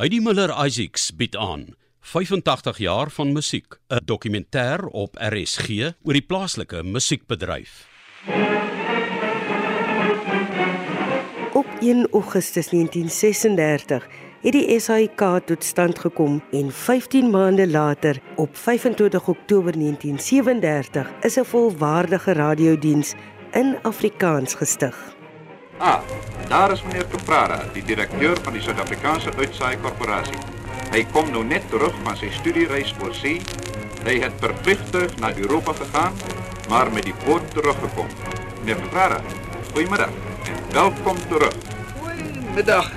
Heidi Miller Isaacs bied aan 85 jaar van musiek, 'n dokumentêr op RSG oor die plaaslike musiekbedryf. Op 1 Augustus 1936 het die SAIK tot stand gekom en 15 maande later op 25 Oktober 1937 is 'n volwaardige radiodiens in Afrikaans gestig. Ah, daar is meneer Caprara, die directeur van die Zuid-Afrikaanse Uitsaai-korporatie. Hij komt nu net terug van zijn studiereis voor zee. Hij het per vliegtuig naar Europa gegaan, maar met die boot teruggekomen. Meneer Caprara, goedemiddag en welkom terug. Goedemiddag.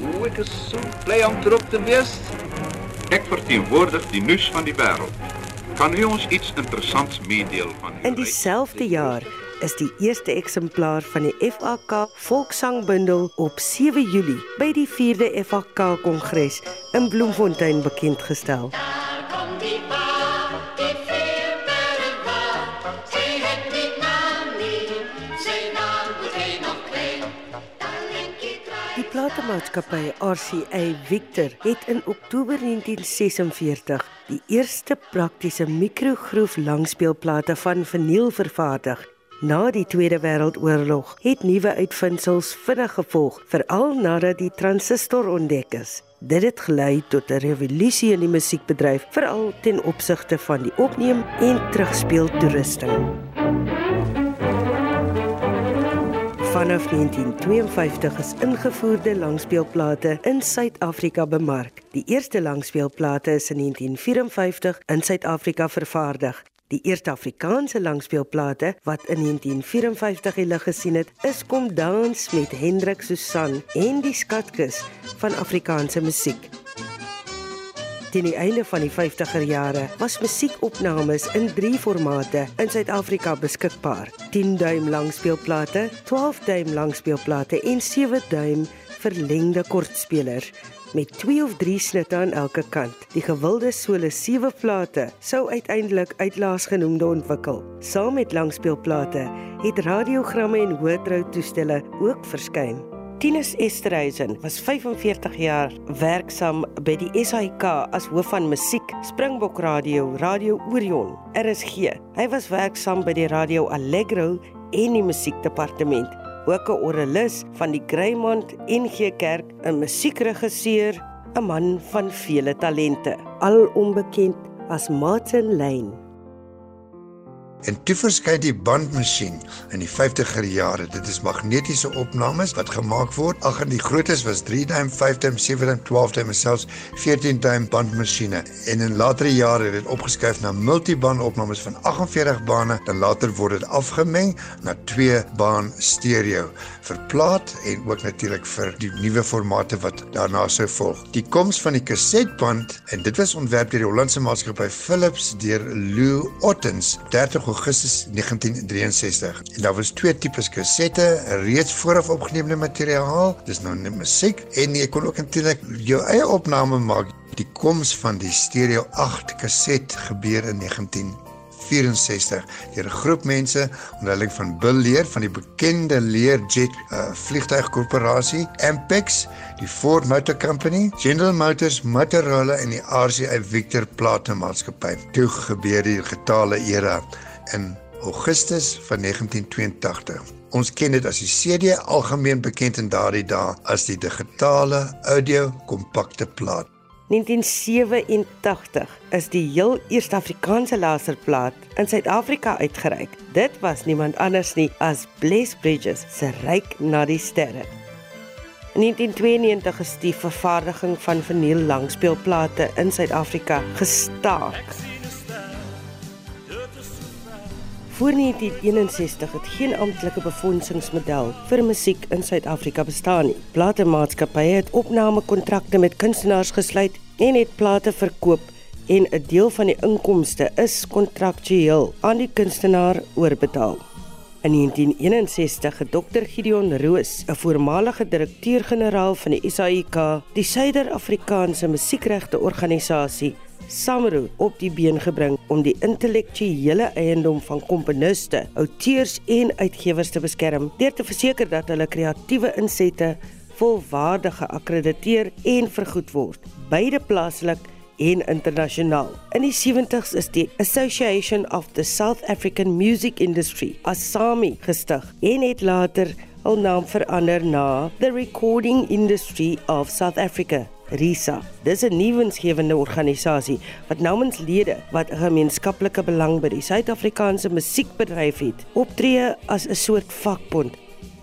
Hoe ik is zo blij om terug te wees. Ik vertegenwoordig die nieuws van die wereld. Kan u ons iets interessants meedelen van uw In dieselfde jaar is die eerste eksemplaar van die FAK Volkssangbundel op 7 Julie by die 4de FAK Kongres in Bloemfontein bekend gestel. Daar komt die pa, platemaatskappy RCA Victor het in Oktober 1946 die eerste praktiese mikrogroef langspeelplate van vinyl vervaardig. Na die Tweede Wêreldoorlog het nuwe uitvindsels vinnig gevolg, veral nadat die transistor ontdek is. Dit het gelei tot 'n revolusie in die musiekbedryf, veral ten opsigte van die opneem en terugspeel toerusting. Vanaf 1952 is ingevoerde langspeelplate in Suid-Afrika bemark. Die eerste langspeelplate is in 1954 in Suid-Afrika vervaardig. Die eerste Afrikaanse langspeelplate wat in 1954 die lig gesien het, is Kom dans met Hendrik Susan en die skatkis van Afrikaanse musiek. Teen die einde van die 50er jare was musiekopnames in 3 formate in Suid-Afrika beskikbaar: 10 duim langspeelplate, 12 duim langspeelplate en 7 duim verlengde kortspelers met 2 of 3 snitte aan elke kant. Die gewilde sole 7 plate sou uiteindelik uitlaasgenoemde ontwikkel. Saam met langspeelplate het radiogramme en hoëtrou toestelle ook verskyn. Tinus Esterhuizen was 45 jaar werksaam by die SAIK as hoof van musiek, Springbok Radio, Radio Orion, RSG. Hy was werksaam by die Radio Allegro en die musiekdepartement. Ook 'n orgelis van die Greymont NG Kerk, 'n musiekregisseur, 'n man van vele talente, al onbekend as Martin Lane. En toe verskyn die bandmasjien in die 50er jare. Dit is magnetiese opnames wat gemaak word. Ag en die grootes was 3 duim, 5 duim, 7 duim, 12 duim en selfs 14 duim bandmasjiene. En in latere jare het dit opgeskuif na multiband opnames van 48 bane, dan later word dit afgemeng na 2 baan stereo vir plaat en ook natuurlik vir die nuwe formate wat daarna sou volg. Die koms van die kasetband en dit was ontwerp deur die Hollandse maatskappy Philips deur Lou Ottens 30 Augustus 1963. En daar was twee tipes kasette, reeds vooraf opgeneemde materiaal, dis nou net musiek en jy kon ook natuurlik jou eie opname maak. Die koms van die stereo 8 kaset gebeur in 1964 deur 'n groep mense onder leiding van Bill Lear van die bekende Learjet uh, vliegtuigkorporasie, Ampex, die Ford Motor Company, General Motors, Motorola en die RCA Victor platemaatskappy. Toe gebeur die getale era in Augustus van 1982. Ons ken dit as die CD, algemeen bekend in daardie dae as die digitale audio kompakte plaat. 1987 is die heel eerste Afrikaanse laserplaat in Suid-Afrika uitgereik. Dit was niemand anders nie as Bless Bridges se Ryk na die sterre. In 1992 is die vervaardiging van vinyl langspeelplate in Suid-Afrika gestaak. Voor 1961 het geen amptelike befondsingsmodel vir musiek in Suid-Afrika bestaan nie. Platemaatskappye het opnamekontrakte met kunstenaars gesluit en het plate verkoop en 'n deel van die inkomste is kontraktueel aan die kunstenaar oorbetaal. In 1961 het Dr Gideon Roos, 'n voormalige direkteur-generaal van die SAIK, die Suider-Afrikaanse Musiekregte Organisasie, SAMRO op die been gebring om die intellektuele eiendom van komponiste, auteurs en uitgewers te beskerm deur te verseker dat hulle kreatiewe insette volwaardig geakkrediteer en vergoed word, beide plaaslik en internasionaal. In die 70's is die Association of the South African Music Industry, ASAMI, gestig en het later hul naam verander na the Recording Industry of South Africa. RISA. Dis 'n nuwensgewende organisasie wat namens lede wat 'n gemeenskaplike belang by die Suid-Afrikaanse musiekbedryf het, optree as 'n soort vakbond.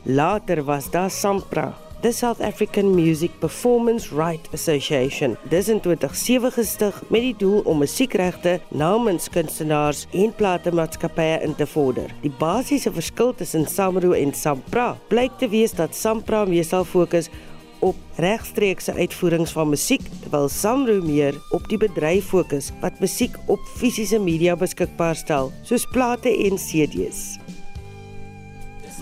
Later was daar SAMPRA, the South African Music Performance Right Association. Dis in 2007 gestig met die doel om musiekregte namens kunstenaars en platemaatskappye in te vorder. Die basiese verskil tussen SAMRO en SAMPRA blyk te wees dat SAMPRA meestal fokus op regstreekse uitvoerings van musiek terwyl SAMRO meer op die bedryf fokus wat musiek op fisiese media beskikbaar stel soos plate en CD's.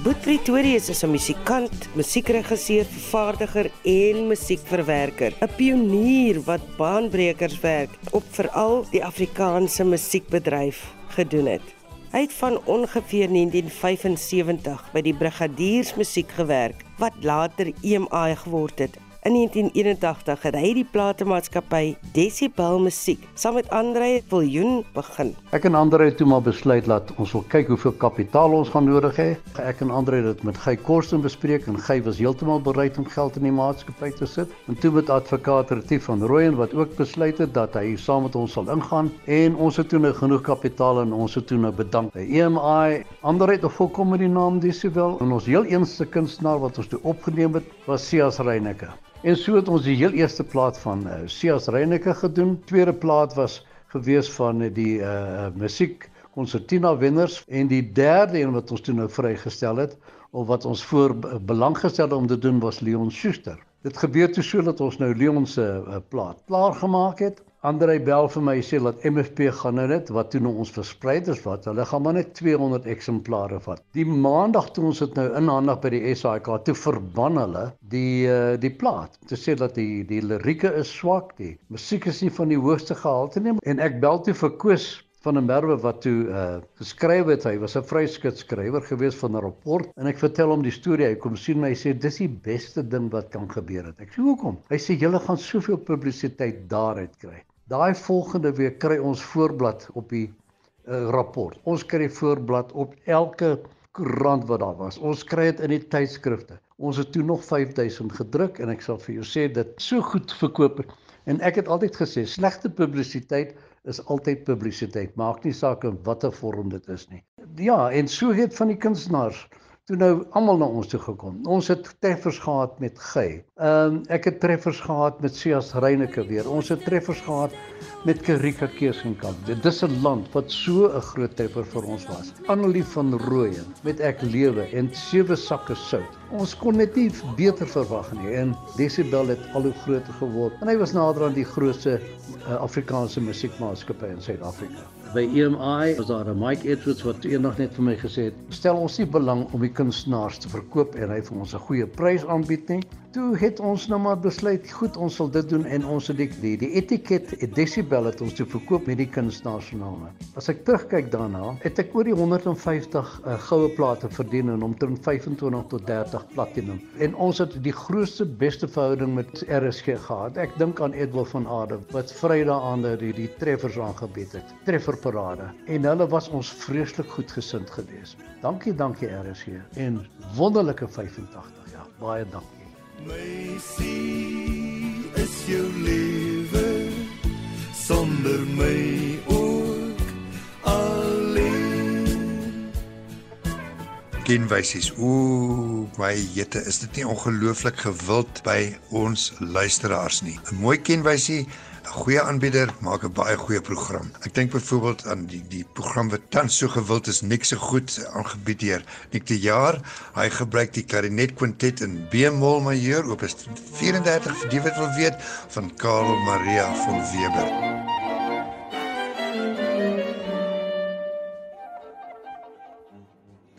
Boet Pretorius is 'n musikant, musiekregisseur, vervaardiger en musiekverwerker, 'n pionier wat baanbrekers werk op veral die Afrikaanse musiekbedryf gedoen het. Het van ongeveer 1975 by die Brigadiers Musiek gewerk wat later EMI geword het In 1981 het hy die platemaatskappy Decibel Musiek saam met Andre Viljoen begin. Ek en Andre het toe maar besluit dat ons wil kyk hoeveel kapitaal ons gaan nodig hê. Ek en Andre het dit met Gey Korsten bespreek en Gey was heeltemal bereid om geld in die maatskappy te sit. En toe met advokaat Retief van Rooyen wat ook besluit het dat hy saam met ons sal ingaan en ons het toe nou genoeg kapitaal en ons het toe nou bedank by EMI. Andre het volkom met die naam Decibel en ons heel eerste kunstenaar wat ons toe opgeneem het was Sias Reyneke. En so het ons die heel eerste plaat van uh, Sias Reyneke gedoen. Tweede plaat was gewees van uh, die uh musiek konsertina wenners en die derde een wat ons toe nou vrygestel het of wat ons voor belang gestel om te doen was Leon Schuster. Dit gebeur toe so dat ons nou Leon se uh, plaat klaar gemaak het Andrei bel vir my sê dat MFP gaan nou net wat toe nou ons verspreid is wat hulle gaan maar net 200 eksemplare vat. Die maandag toe ons dit nou inhandig by die SAIK toe verban hulle die uh, die plaat. Te sê dat die die lirieke is swak, die musiek is nie van die hoogste gehalte nie en ek bel toe vir Koos van 'n merwe wat toe uh geskryf het. Hy was 'n vryskut skrywer gewees van 'n rapport en ek vertel hom die storie. Hy kom sien my sê dis die beste ding wat kan gebeur het. Ek sê hoekom? Hy sê julle gaan soveel publisiteit daaruit kry. Daai volgende week kry ons voorblad op die uh, rapport. Ons kry voorblad op elke koerant wat daar was. Ons kry dit in die tydskrifte. Ons het toe nog 5000 gedruk en ek sal vir jou sê dit so goed verkoop en ek het altyd gesê slegte publisiteit is altyd publisiteit. Maak nie saak in watter vorm dit is nie. Ja, en so het van die kunstenaars toe nou almal na ons toe gekom. Ons het treffers gehad met Gey. Ehm um, ek het treffers gehad met Sias Reyneke weer. Ons het treffers gehad met Karika Keesenkamp. Dit is 'n land wat so 'n groot treffer vir ons was. Annelie van Rooyen met Ek lewe en sewe sakke sout. Ons kon net nie beter verwag nie en Decibel het al hoe groter geword. En hy was nader aan die grootste uh, Afrikaanse musiekmaatskappy in Suid-Afrika. By EMI was daar 'n Mike Edwards wat eendag net vir my gesê het: "Stel ons nie belang om die kunstenaars te verkoop en hy vir ons 'n goeie prys aanbied nie." Toe het ons nou maar besluit, goed, ons sal dit doen en ons het die die, etiket Decibel het ons te verkoop met die name. As ek terugkyk daarna, het ek oor die 150 uh, goue plate verdien en omtrent 25 tot 30 platinum. En ons het die grootste beste verhouding met RSG gehad. Ek dink aan Edwin van Aarde wat Vrydag aan die die treffers aangebied het. Trefferparade. En hulle was ons vreeslik goed gesind geweest. Dankie, dankie RSG en wonderlike 85 jaar. Baie dankie. My sien is jou lewe sonder my ook alleen. Kenwysies. Ooh, my jette, is dit nie ongelooflik gewild by ons luisteraars nie. 'n Mooi kenwysie 'n goeie aanbieder maak 'n baie goeie program. Ek dink byvoorbeeld aan die die program wat tans so gewild is, niks so goed aangebied deur Nik die jaar. Hy gebruik die klarinet kwintet in B-mol majeur op 34 vir die wat wil weet van Karel Maria van Weber.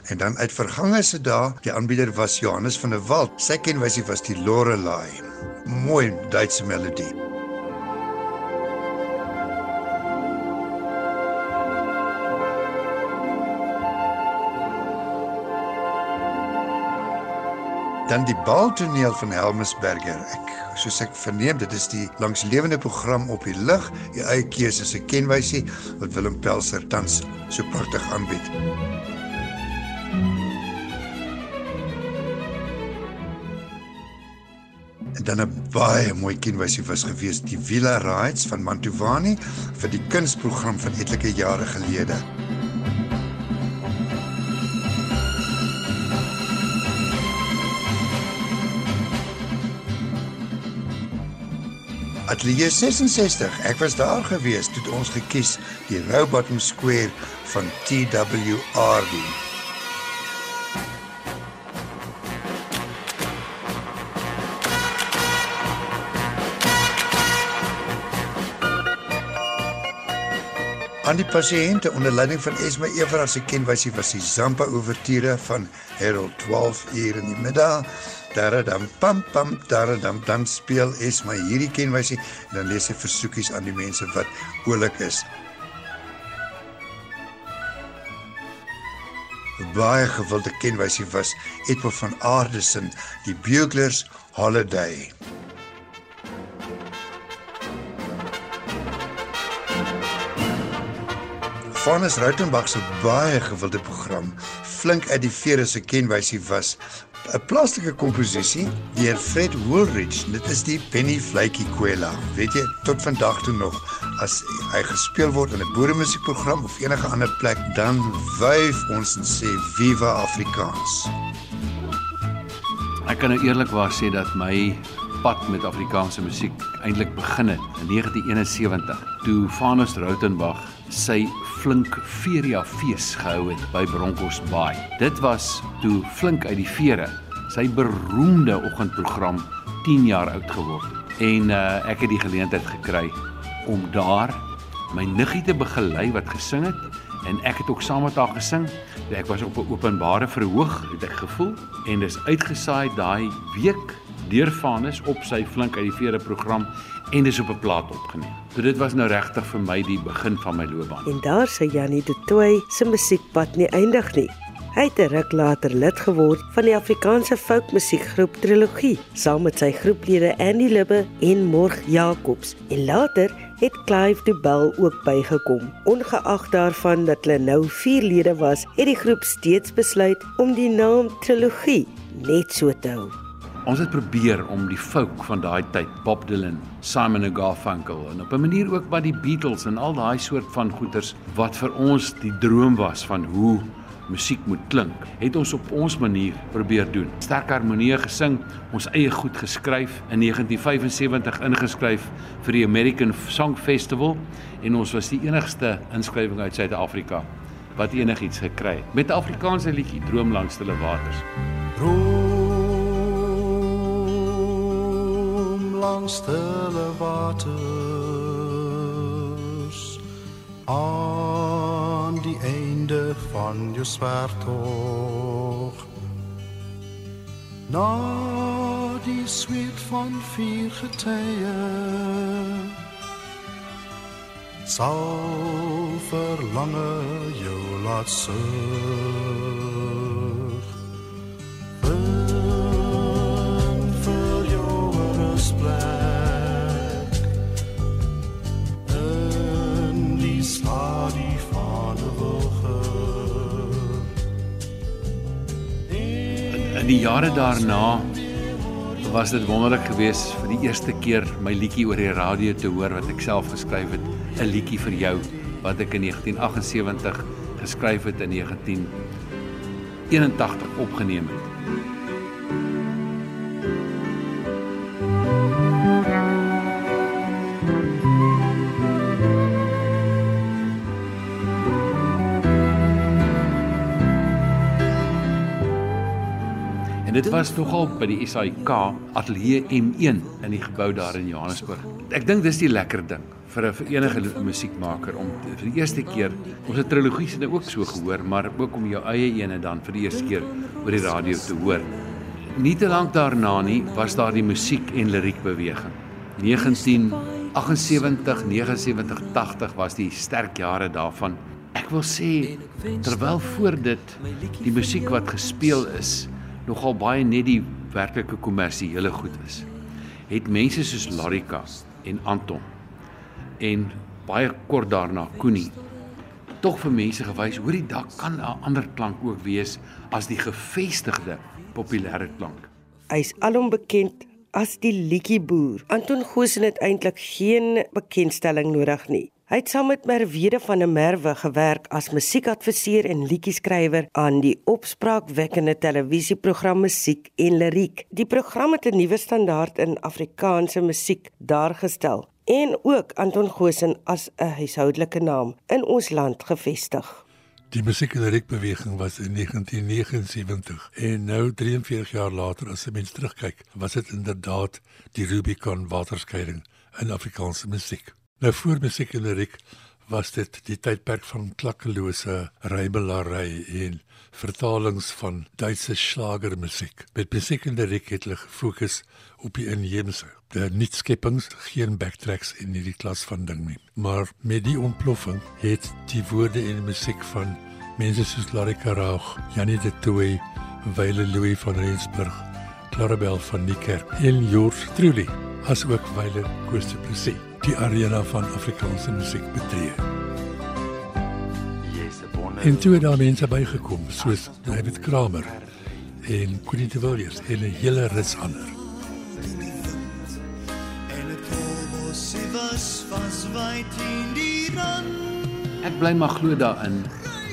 En dan uit vergange se dae, die aanbieder was Johannes van der Walt. Sy kenwysie was die Lorelei. Mooi Duitse melodie. Dan die baltoneel van Helmersberger. Ek soos ek verneem, dit is die langslewende program op die lig, die eie keuse se kenwysie wat Willem Pelser tans so pragtig aanbied. En dan 'n baie mooi kenwysie was gewees die Villa Rides van Mantovani vir die kunsprogram van etlike jare gelede. Atelier 66. Ek was daar gewees toe ons gekies die Rowbottom Square van TW Ardy. Aan die pasiënte onder leiding van Esma Everard se kenwysie was die Zampa ouverture van Harold 12 uur in die middag. Daradam pam pam daradam dan speel Esma hierdie kenwysie en dan lees sy versoekies aan die mense wat oulik is. Baie gewilde kenwysie was Edward van Aardesen, die Buglers Holiday. Vanus Rautenbach se baie gewilde program, Flink uit die vere se kenwysie was 'n plaaslike komposisie deur Fred Woolrich. Dit is die Penny Fluitjie Kwela. Weet jy, tot vandag toe nog as hy gespeel word in 'n boeremusiekprogram of enige ander plek, dan wyf ons en sê Viva Afrikaans. Ek kan nou eerlikwaar sê dat my pad met Afrikaanse musiek eintlik begin het in 1971 toe Vanus Rautenbach sy Flink Feria fees gehou het by Bronkhorstbaai. Dit was toe Flink uit die vere sy beroemde oggendprogram 10 jaar oud geword het. En uh, ek het die geleentheid gekry om daar my niggie te begelei wat gesing het en ek het ook saam met haar gesing. Ek was op 'n openbare verhoog, het ek gevoel en dis uitgesaai daai week deur Vanus op sy Flink uit die vere program en dis op 'n plaat opgeneem. So dit was nou regtig vir my die begin van my loopbaan. En daar sê Janie de Tooy se musiekpad nie eindig nie. Hy het 'n ruk later lid geword van die Afrikaanse folkmusiekgroep Trilogie, saam met sy groeplede Andy Libbe en Morg Jacobs. En later het Clive de Bell ook bygekom. Ongeag daarvan dat hulle nou 4 lede was, het die groep steeds besluit om die naam Trilogie net so te hou. Ons het probeer om die folk van daai tyd, Bob Dylan, Simon & Garfunkel en op 'n manier ook by die Beatles en al daai soort van goeters wat vir ons die droom was van hoe musiek moet klink, het ons op ons manier probeer doen. Sterk harmonie gesing, ons eie goed geskryf, in 1975 ingeskryf vir die American Song Festival en ons was die enigste inskrywing uit Suid-Afrika wat enigiets gekry het met 'n Afrikaanse liedjie Droom langs stille waters. Droom langs stille waters aan die einde van jou zwaartocht. Na die sweet van vier getijden sal verlange jou laat sug. In die jare daarna was dit wonderlik geweest vir die eerste keer my liedjie oor die radio te hoor wat ek self geskryf het, 'n liedjie vir jou wat ek in 1978 geskryf het in 1981 opgeneem het. Dit was nogal by die SAIK Ateljee M1 in die gebou daar in Johannesburg. Ek dink dis die lekker ding vir 'n vir enige musiekmaker om vir die eerste keer ons het trilogies nou ook so gehoor, maar ook om jou eie ene dan vir die eerste keer oor die radio te hoor. Nie te lank daarna nie was daar die musiek en liriek beweging. 1978, 79, 80 was die sterk jare daarvan. Ek wil sê terwyl voor dit die musiek wat gespeel is nogal baie net die werklike kommersiële goed is, het mense soos Larika en Anton en baie kort daarna Koenie tog vir mense gewys hoorie daar kan 'n ander klank ook wees as die gevestigde populêre klank. Hy's alom bekend as die liedjieboer. Anton Goosen het eintlik geen bekendstelling nodig nie. Hy het saam met Merwede van der Merwe gewerk as musiekadviseur en liedjieskrywer aan die opspraakwekkende televisieprogram Musiek en Liriek. Die program het 'n nuwe standaard in Afrikaanse musiek daargestel en ook Anton Goosen as 'n huishoudelike naam in ons land gevestig. Die musiek en liriekbeweging was in 1979 en nou 43 jaar later as jy mens terugkyk, was dit inderdaad die Rubicon waterskeiding in Afrikaanse musiek. Nou voor musiek en liriek was dit die tydperk van klakkelose rymelaary en vertalings van Duitse slagermusiek. Met musiek en liriek het hulle gefokus op die inheemse, die nuutskeppings, geen backtracks in hierdie klas van ding nie. Maar met die ontploffing het die woorde en die musiek van mense soos Larry Karaug, Janie de Tooy, Wile Louis van Rensburg, Clarabel van Niekerk en George Truly, asook Wile Koos de Plessis, die arena van Afrikaanse musiek betree. En toe het daar mense bygekom soos David Kramer en Quentin de Villiers en 'n hele rits ander. Ek bly maar glo daarin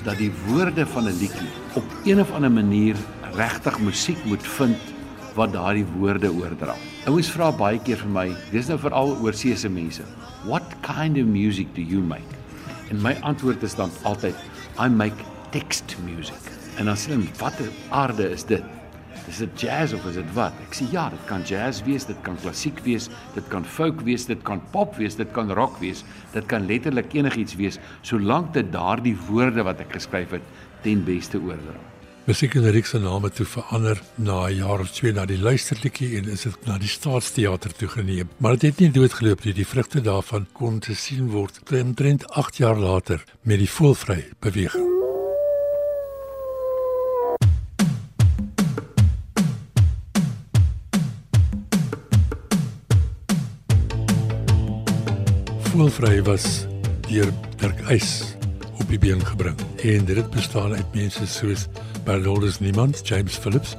dat die woorde van 'n liedjie op een of ander manier regtig musiek moet vind wat daardie woorde oordra. Ouers vra baie keer vir my, dis nou veral oorseese mense, "What kind of music do you make?" En my antwoord is dan altyd, "I make text music." En dan sê hulle, "Watter aarde is dit?" Is dit jazz of is dit wat? Ek sê ja, dit kan jazz wees, dit kan klassiek wees, dit kan folk wees, dit kan pop wees, dit kan rock wees, dit kan letterlik enigiets wees, solank dit daardie woorde wat ek geskryf het ten beste oordra. Musiek en liriek se name toe verander na 'n jaar of twee na die luisterliedjie en is dit na die Staatsteater toe geneem. Maar dit het nie doodgeloop nie. Die vrugte daarvan kon te sien word omtrent 8 jaar later met die voelvry beweging. Voelvry was deur Dirk Eis die been gebring en dit bestaan uit mense soos Bernardus Niemand, James Phillips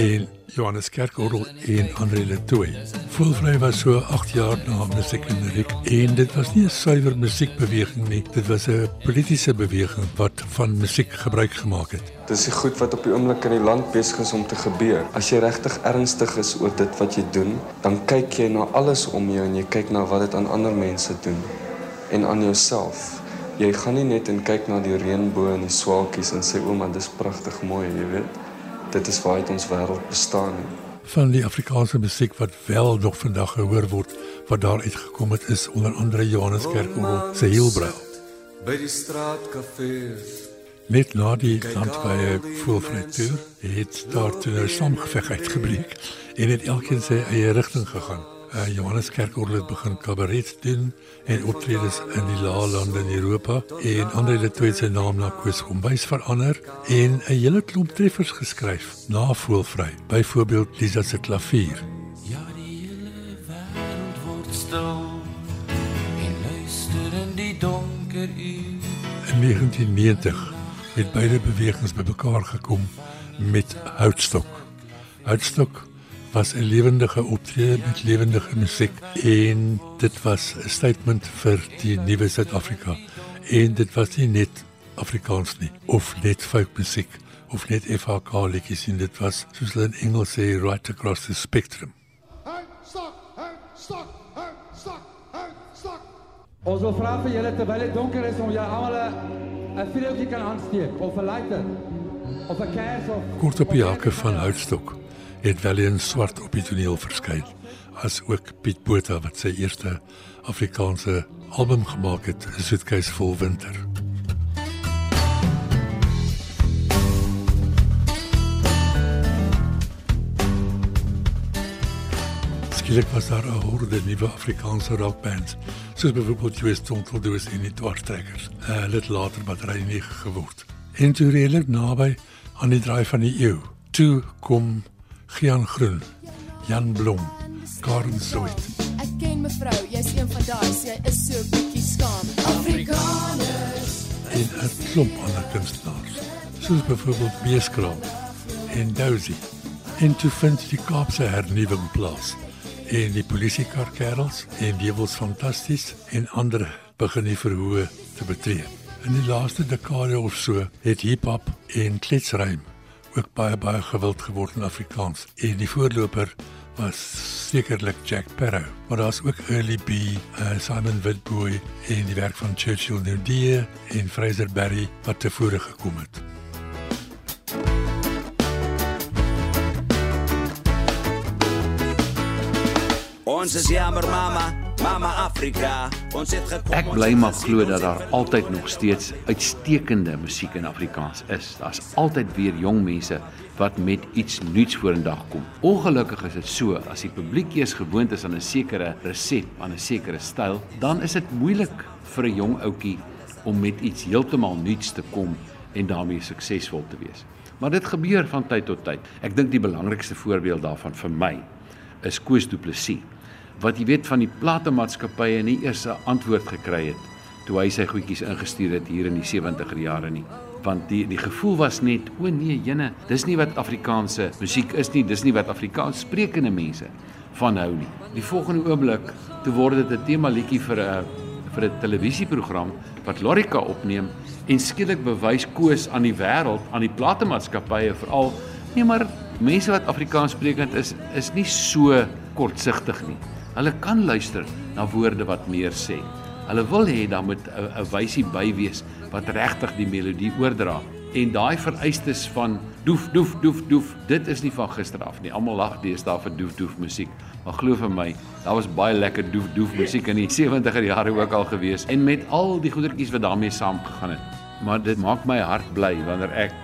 en Johannes Kerkorrel en Andre Letoy. Voelvry was so 8 jaar na musiek en lyriek en dit was nie 'n suiwer musiekbeweging nie, dit was 'n politieke beweging wat van musiek gebruik gemaak het. Dis die goed wat op die oomblik in die land besig is om te gebeur. As jy regtig ernstig is oor dit wat jy doen, dan kyk jy na alles om jou en jy kyk na wat dit aan ander mense doen en aan jouself. Jy gaan nie net en kyk na die reënboog en die swaalkies en sê ouma dis pragtig mooi, jy weet. Dit is waaruit ons wêreld bestaan. Nie. Van die Afrikaanse musiek wat wel nog vandag gehoor word, wat daar uitgekom het is onder andere Johannes Kerkorrel se Hielbrau. By die straatkafees Net na die landbye voelvrytuur het daar toe 'n samgeveg uitgebreek en het elkeen sy eie rigting gegaan. Uh, Johannes Kerkorrel het begin kabaret doen en optredes in die Laalande in Europa en ander het toe sy naam na Koos Kombuis verander en 'n hele klomp treffers geskryf na voelvry. Byvoorbeeld Lisa se klavier. Ja, die hele wêreld word stil en luister in die donker uur. In 1990 het beide bewegings bymekaar gekom met Houtstok. Houtstok was 'n lewendige optrede met lewendige musiek en dit was 'n statement vir die nuwe Suid-Afrika. En dit was nie net Afrikaans nie of net folkmusiek of net FHK liedjies en dit was soos hulle in Engels sê right across the spectrum. Ons wil vra vir julle terwyl dit donker is om julle almal 'n 'n vuurtjie kan aansteek of 'n lighter of 'n kers of Kort op die hakke van Houtstok het Valiant swart op die toneel verskyn, as ook Piet Botha wat sy eerste Afrikaanse album gemaak het, soetkeis vol winter. Skielik was daar 'n horde nuwe Afrikaanse rockbands, soos byvoorbeeld Joe Stonteldoos en die Dwarstrekkers, 'n dit later battery 9 geword. En toe redelik naby aan die draai van die eeu, toe kom Gian Groen, Jan Blom, Karen Zoid. Ek ken mevrou, jy's een van daai, sy is so bietjie skaam. Afrikaners. en 'n klomp ander kunstenaars, soos byvoorbeeld Beeskraal en Dousie. En toe vind die Kaapse hernuwing plaas en die polisiekarkerels en Dewels Fantasties en ander begin die verhoë te betree. In die laaste dekade of so het hiphop en kletsruim ook baie baie gewild geword in Afrikaans. En die voorloper was sekerlik Jack Sparrow, maar daar's ook Early B, uh, Simon Witbooi en die werk van Churchill Nudie en Fraser Berry wat tevore gekom het. Ons is mama, mama Afrika. Ons het gekom. Ek bly maar glo dat daar altyd nog steeds uitstekende musiek in Afrikaans is. Daar's altyd weer jong mense wat met iets nuuts vorendag kom. Ongelukkig is dit so as die publiek eers gewoond is aan 'n sekere resep, aan 'n sekere styl, dan is dit moeilik vir 'n jong ouetjie om met iets heeltemal nuuts te kom en daarmee suksesvol te wees. Maar dit gebeur van tyd tot tyd. Ek dink die belangrikste voorbeeld daarvan vir my is Koos Du Plessis wat jy weet van die platemaatskappye nie eers 'n antwoord gekry het toe hy sy goedjies ingestuur het hier in die 70er jare nie. Want die die gevoel was net o nee jene dis nie wat Afrikaanse musiek is nie dis nie wat Afrikaans sprekende mense van hou nie. Die volgende oomblik toe word dit 'n tema liedjie vir 'n vir 'n televisieprogram wat Lorika opneem en skielik bewys Koos aan die wêreld aan die platemaatskappye veral nee maar mense wat Afrikaans sprekend is is nie so kortsigtig nie Hulle kan luister na woorde wat meer sê. Hulle wil hê daar moet 'n wysie by wees wat regtig die melodie oordra. En daai vereistes van doef doef doef doef, dit is nie van gister af nie. Almal lag deesdae vir doef doef musiek. Maar glo vir my, daar was baie lekker doef doef musiek in die 70er jare ook al gewees en met al die goedertjies wat daarmee saamgegaan het. Maar dit maak my hart bly wanneer ek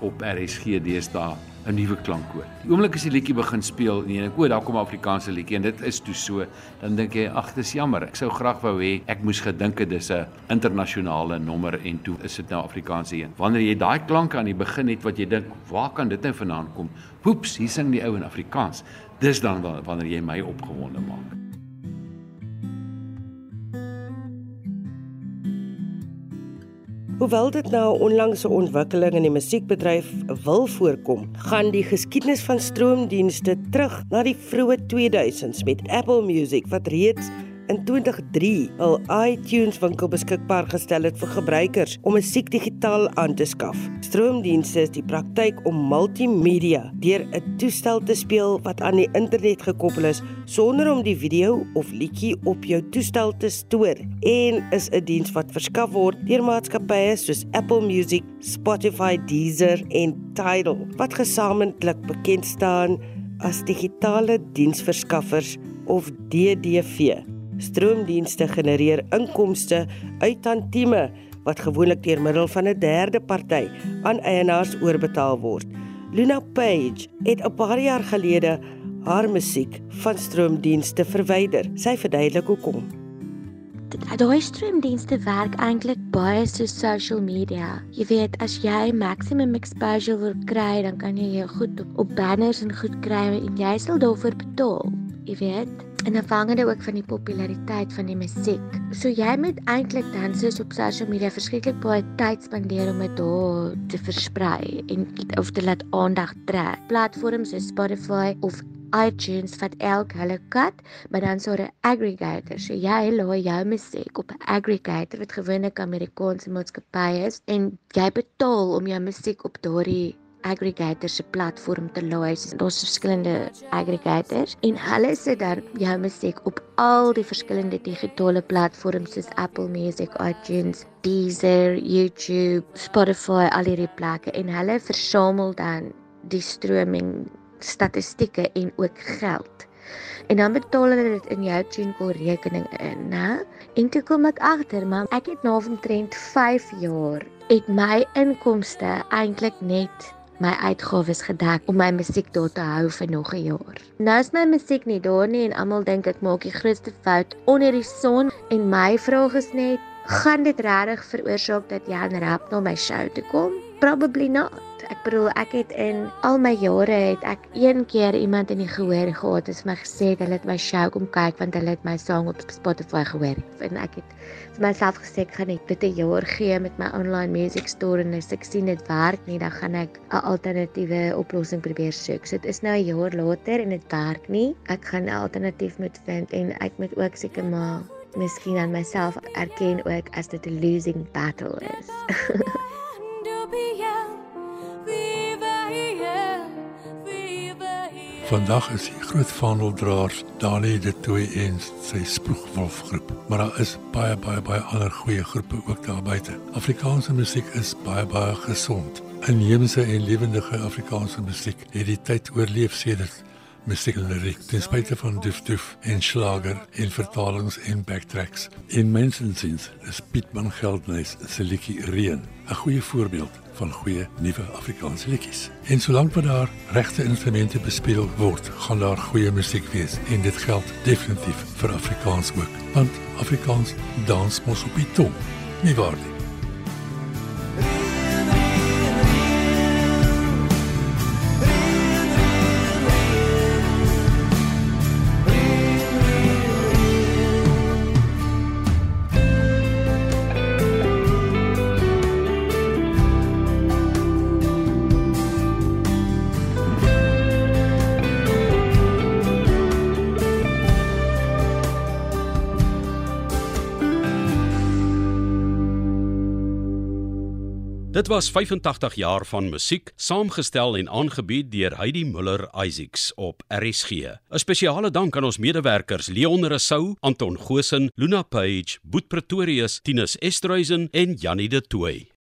op RSG deesdae 'n nuwe klank hoor. Die oomblik as die liedjie begin speel en jy dink o, daar kom 'n Afrikaanse liedjie en dit is toe so, dan dink jy ag, dis jammer. Ek sou graag wou hê ek moes gedink het dis 'n internasionale nommer en toe is dit nou Afrikaanse een. Wanneer jy daai klanke aan die begin het wat jy dink, waar kan dit nou vandaan kom? Poeps, hier sing die ou in Afrikaans. Dis dan wanneer jy my opgewonde maak. Hoewel dit nou 'n onlangse ontwikkeling in die musiekbedryf wil voorkom, gaan die geskiedenis van stroomdienste terug na die vroeë 2000s met Apple Music wat reeds in 2003 'n iTunes winkel beskikbaar gestel het vir gebruikers om musiek digitaal aan te skaf. Stroomdienste is die praktyk om multimedia deur 'n toestel te speel wat aan die internet gekoppel is sonder om die video of liedjie op jou toestel te stoor en is 'n diens wat verskaf word deur maatskappye soos Apple Music, Spotify, Deezer en Tidal wat gesamentlik bekend staan as digitale diensverskaffers of DDV. Stroomdienste genereer inkomste uit tantieme wat gewoonlik deur middel van 'n derde party aan eienaars oorbetaal word. Luna Page het 'n paar jaar gelede haar musiek van stroomdienste verwyder. Sy verduidelik hoekom. Daai stroomdienste werk eintlik baie so social media. Jy weet, as jy maximum exposure wil kry, dan kan jy jou goed op, op banners en goed kry en jy sal daarvoor betaal. Jy weet, en afhangende ook van die populariteit van die musiek. So jy moet eintlik dan soos op social media verskriklik baie tyd spandeer om dit daar te versprei en of te laat aandag trek. Platforms soos Spotify of iTunes vat elk hulle kat, maar dan sou 'n aggregator. So jy laai jou musiek op 'n aggregator wat gewoonlik Amerikaanse maatskappy is en jy betaal om jou musiek op daardie aggregator se platform te laai. Daar's verskillende aggregators en hulle sit dan jou musiek op al die verskillende digitale platforms soos Apple Music, iTunes, Deezer, YouTube, Spotify, al hierdie plekke en hulle versamel dan die streaming statistieke en ook geld. En dan betaal hulle dit in jou TuneCore rekening in, né? En toe kom ek agter, maar ek het na omtrent 5 jaar het my inkomste eintlik net my uitgawes gedek om my musiek daar te hou vir nog 'n jaar. Nou is my musiek nie daar nie en almal dink ek maak die grootste fout onder die son en my vraag is net, gaan dit regtig veroorsaak dat Jan Rap na my show toe kom? Probably not. Ek bedoel, ek het in al my jare het ek een keer iemand in die gehoor gehad wat vir my gesê het hulle het my show kom kyk want hulle het my song op Spotify gehoor. En ek het vir myself gesê ek gaan net dit 'n jaar gee met my online music store en as ek sien dit werk nie, dan gaan ek 'n alternatiewe oplossing probeer soek. So dit is nou 'n jaar later en dit werk nie. Ek gaan 'n alternatief moet vind en ek moet ook seker maar miskien aan myself erken ook as dit 'n losing battle is. Vandag is die groot vaandeldraers Dani de Tooi en sy spoegwolfgroep, maar daar is baie baie baie ander goeie groepe ook daar buite. Afrikaanse musiek is baie baie gesond. Inheemse en lewendige Afrikaanse musiek het die tyd oorleef sedert musieklyriek ten spyte van duf duf en slager en vertalings en backtracks. In mensensiens is Pietman Geldnys se liedjie Reën 'n goeie voorbeeld van goeie nuwe Afrikaanse liedjies. En solank wat daar regte instrumente bespeel word, gaan daar goeie musiek wees en dit geld definitief vir Afrikaans ook, want Afrikaans dans mos op die tong. Nie waar nie? Dit was 85 jaar van musiek, saamgestel en aangebied deur Heidi Muller Isaacs op RSG. 'n Spesiale dank aan ons medewerkers Leon Rousseau, Anton Goshen, Luna Page, Boet Pretorius, Tinus Estreisen en Janie de Tooy.